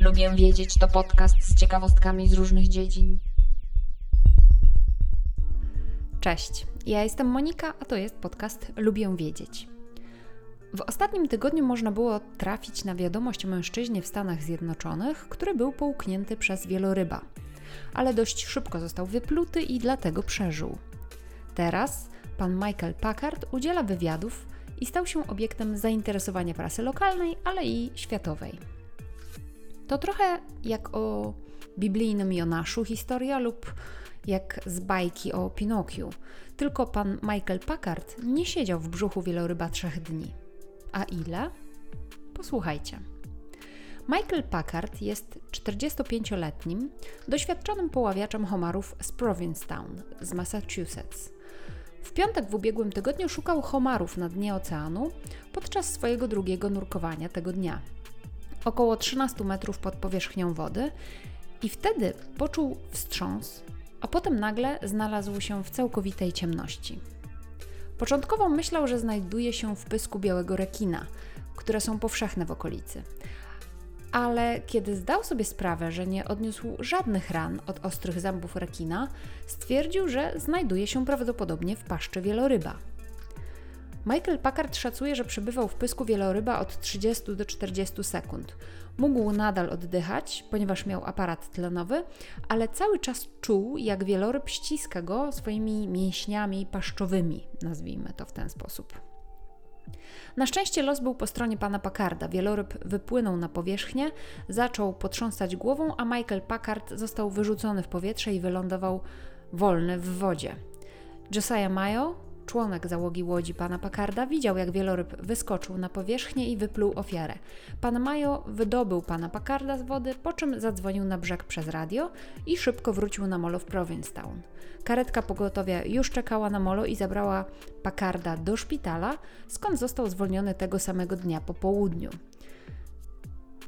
Lubię wiedzieć to podcast z ciekawostkami z różnych dziedzin. Cześć, ja jestem Monika, a to jest podcast Lubię Wiedzieć. W ostatnim tygodniu można było trafić na wiadomość o mężczyźnie w Stanach Zjednoczonych, który był połknięty przez wieloryba, ale dość szybko został wypluty i dlatego przeżył. Teraz pan Michael Packard udziela wywiadów i stał się obiektem zainteresowania prasy lokalnej, ale i światowej. To trochę jak o biblijnym Jonaszu historia lub jak z bajki o Pinokiu. Tylko pan Michael Packard nie siedział w brzuchu wieloryba trzech dni. A ile? Posłuchajcie. Michael Packard jest 45-letnim, doświadczonym poławiaczem homarów z Provincetown z Massachusetts. W piątek w ubiegłym tygodniu szukał homarów na dnie oceanu podczas swojego drugiego nurkowania tego dnia. Około 13 metrów pod powierzchnią wody i wtedy poczuł wstrząs, a potem nagle znalazł się w całkowitej ciemności. Początkowo myślał, że znajduje się w pysku białego rekina, które są powszechne w okolicy. Ale kiedy zdał sobie sprawę, że nie odniósł żadnych ran od ostrych zębów rekina, stwierdził, że znajduje się prawdopodobnie w paszczy wieloryba. Michael Packard szacuje, że przebywał w pysku wieloryba od 30 do 40 sekund. Mógł nadal oddychać, ponieważ miał aparat tlenowy, ale cały czas czuł, jak wieloryb ściska go swoimi mięśniami paszczowymi, nazwijmy to w ten sposób. Na szczęście los był po stronie pana Packarda. Wieloryb wypłynął na powierzchnię, zaczął potrząsać głową, a Michael Packard został wyrzucony w powietrze i wylądował wolny w wodzie. Josiah Mayo, Członek załogi łodzi pana Pakarda widział, jak wieloryb wyskoczył na powierzchnię i wypluł ofiarę. Pan Majo wydobył pana Pakarda z wody, po czym zadzwonił na brzeg przez radio i szybko wrócił na molo w Provincetown. Karetka pogotowia już czekała na molo i zabrała Pakarda do szpitala, skąd został zwolniony tego samego dnia po południu.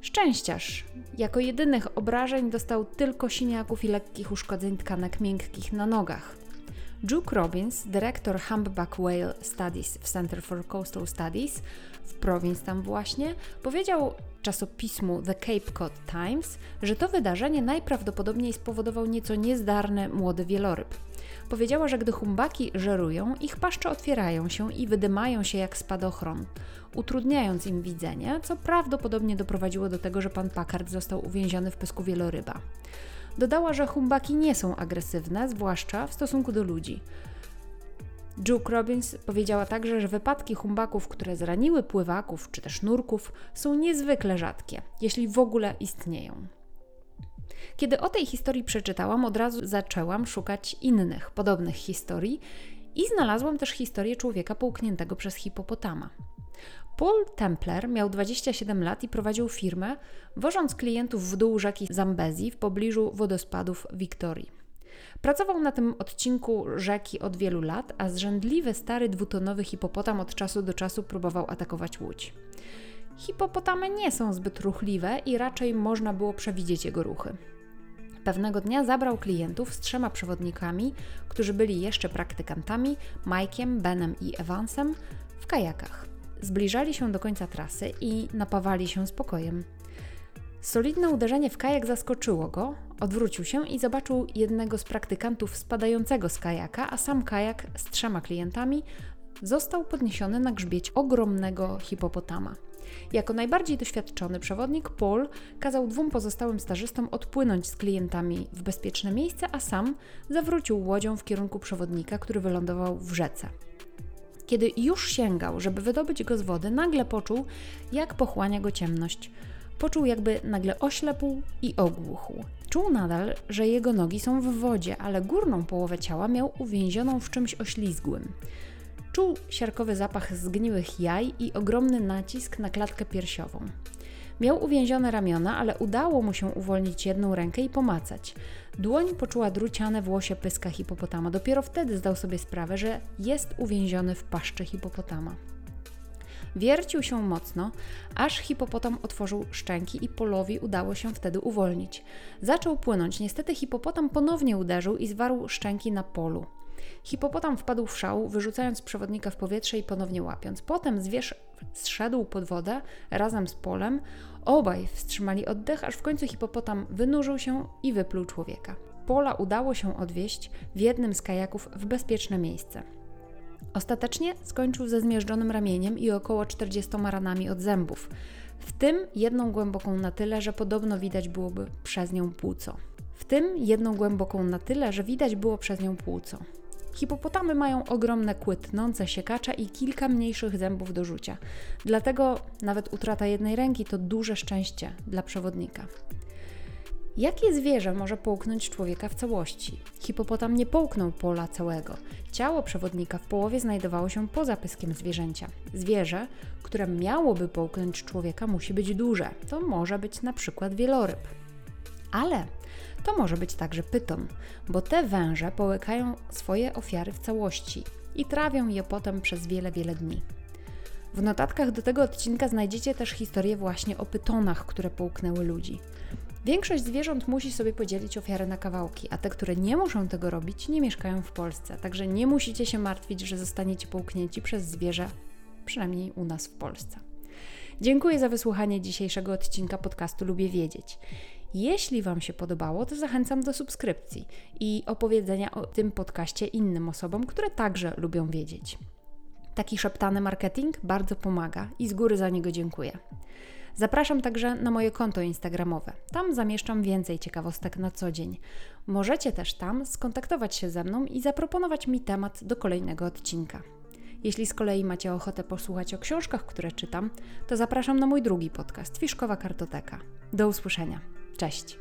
Szczęściarz. Jako jedynych obrażeń dostał tylko siniaków i lekkich uszkodzeń tkanek miękkich na nogach. Duke Robbins, dyrektor Humpback Whale Studies w Center for Coastal Studies w Provincetown właśnie, powiedział czasopismu The Cape Cod Times, że to wydarzenie najprawdopodobniej spowodował nieco niezdarny młody wieloryb. Powiedziała, że gdy humbaki żerują, ich paszcze otwierają się i wydymają się jak spadochron, utrudniając im widzenie, co prawdopodobnie doprowadziło do tego, że pan Packard został uwięziony w pysku wieloryba. Dodała, że humbaki nie są agresywne, zwłaszcza w stosunku do ludzi. Duke Robbins powiedziała także, że wypadki humbaków, które zraniły pływaków czy też nurków, są niezwykle rzadkie, jeśli w ogóle istnieją. Kiedy o tej historii przeczytałam, od razu zaczęłam szukać innych, podobnych historii i znalazłam też historię człowieka połkniętego przez hipopotama. Paul Templer miał 27 lat i prowadził firmę, wożąc klientów w dół rzeki Zambezi w pobliżu wodospadów Wiktorii. Pracował na tym odcinku rzeki od wielu lat, a zrzędliwy stary dwutonowy hipopotam od czasu do czasu próbował atakować łódź. Hipopotamy nie są zbyt ruchliwe i raczej można było przewidzieć jego ruchy. Pewnego dnia zabrał klientów z trzema przewodnikami, którzy byli jeszcze praktykantami, Mike'iem, Benem i Evansem, w kajakach. Zbliżali się do końca trasy i napawali się spokojem. Solidne uderzenie w kajak zaskoczyło go, odwrócił się i zobaczył jednego z praktykantów spadającego z kajaka, a sam kajak z trzema klientami został podniesiony na grzbieć ogromnego hipopotama. Jako najbardziej doświadczony przewodnik, Paul kazał dwóm pozostałym stażystom odpłynąć z klientami w bezpieczne miejsce, a sam zawrócił łodzią w kierunku przewodnika, który wylądował w rzece. Kiedy już sięgał, żeby wydobyć go z wody, nagle poczuł, jak pochłania go ciemność. Poczuł, jakby nagle oślepł i ogłuchł. Czuł nadal, że jego nogi są w wodzie, ale górną połowę ciała miał uwięzioną w czymś oślizgłym. Czuł siarkowy zapach zgniłych jaj i ogromny nacisk na klatkę piersiową. Miał uwięzione ramiona, ale udało mu się uwolnić jedną rękę i pomacać. Dłoń poczuła druciane włosie pyska hipopotama. Dopiero wtedy zdał sobie sprawę, że jest uwięziony w paszczy hipopotama. Wiercił się mocno, aż hipopotam otworzył szczęki i polowi udało się wtedy uwolnić. Zaczął płynąć, niestety hipopotam ponownie uderzył i zwarł szczęki na polu. Hipopotam wpadł w szał, wyrzucając przewodnika w powietrze i ponownie łapiąc. Potem zwierz zszedł pod wodę razem z polem. Obaj wstrzymali oddech, aż w końcu hipopotam wynurzył się i wypluł człowieka. Pola udało się odwieźć w jednym z kajaków w bezpieczne miejsce. Ostatecznie skończył ze zmierzczonym ramieniem i około 40 ranami od zębów, w tym jedną głęboką na tyle, że podobno widać byłoby przez nią płuco. W tym jedną głęboką na tyle, że widać było przez nią płuco. Hipopotamy mają ogromne kły tnące siekacza i kilka mniejszych zębów do rzucia. Dlatego nawet utrata jednej ręki to duże szczęście dla przewodnika. Jakie zwierzę może połknąć człowieka w całości? Hipopotam nie połknął pola całego. Ciało przewodnika w połowie znajdowało się poza pyskiem zwierzęcia. Zwierzę, które miałoby połknąć człowieka, musi być duże. To może być na przykład wieloryb. Ale to może być także pyton, bo te węże połykają swoje ofiary w całości i trawią je potem przez wiele, wiele dni. W notatkach do tego odcinka znajdziecie też historię właśnie o pytonach, które połknęły ludzi. Większość zwierząt musi sobie podzielić ofiarę na kawałki, a te, które nie muszą tego robić, nie mieszkają w Polsce. Także nie musicie się martwić, że zostaniecie połknięci przez zwierzę, przynajmniej u nas w Polsce. Dziękuję za wysłuchanie dzisiejszego odcinka podcastu Lubię Wiedzieć. Jeśli Wam się podobało, to zachęcam do subskrypcji i opowiedzenia o tym podcaście innym osobom, które także lubią wiedzieć. Taki szeptany marketing bardzo pomaga i z góry za niego dziękuję. Zapraszam także na moje konto Instagramowe. Tam zamieszczam więcej ciekawostek na co dzień. Możecie też tam skontaktować się ze mną i zaproponować mi temat do kolejnego odcinka. Jeśli z kolei macie ochotę posłuchać o książkach, które czytam, to zapraszam na mój drugi podcast Fiszkowa Kartoteka. Do usłyszenia. Cześć.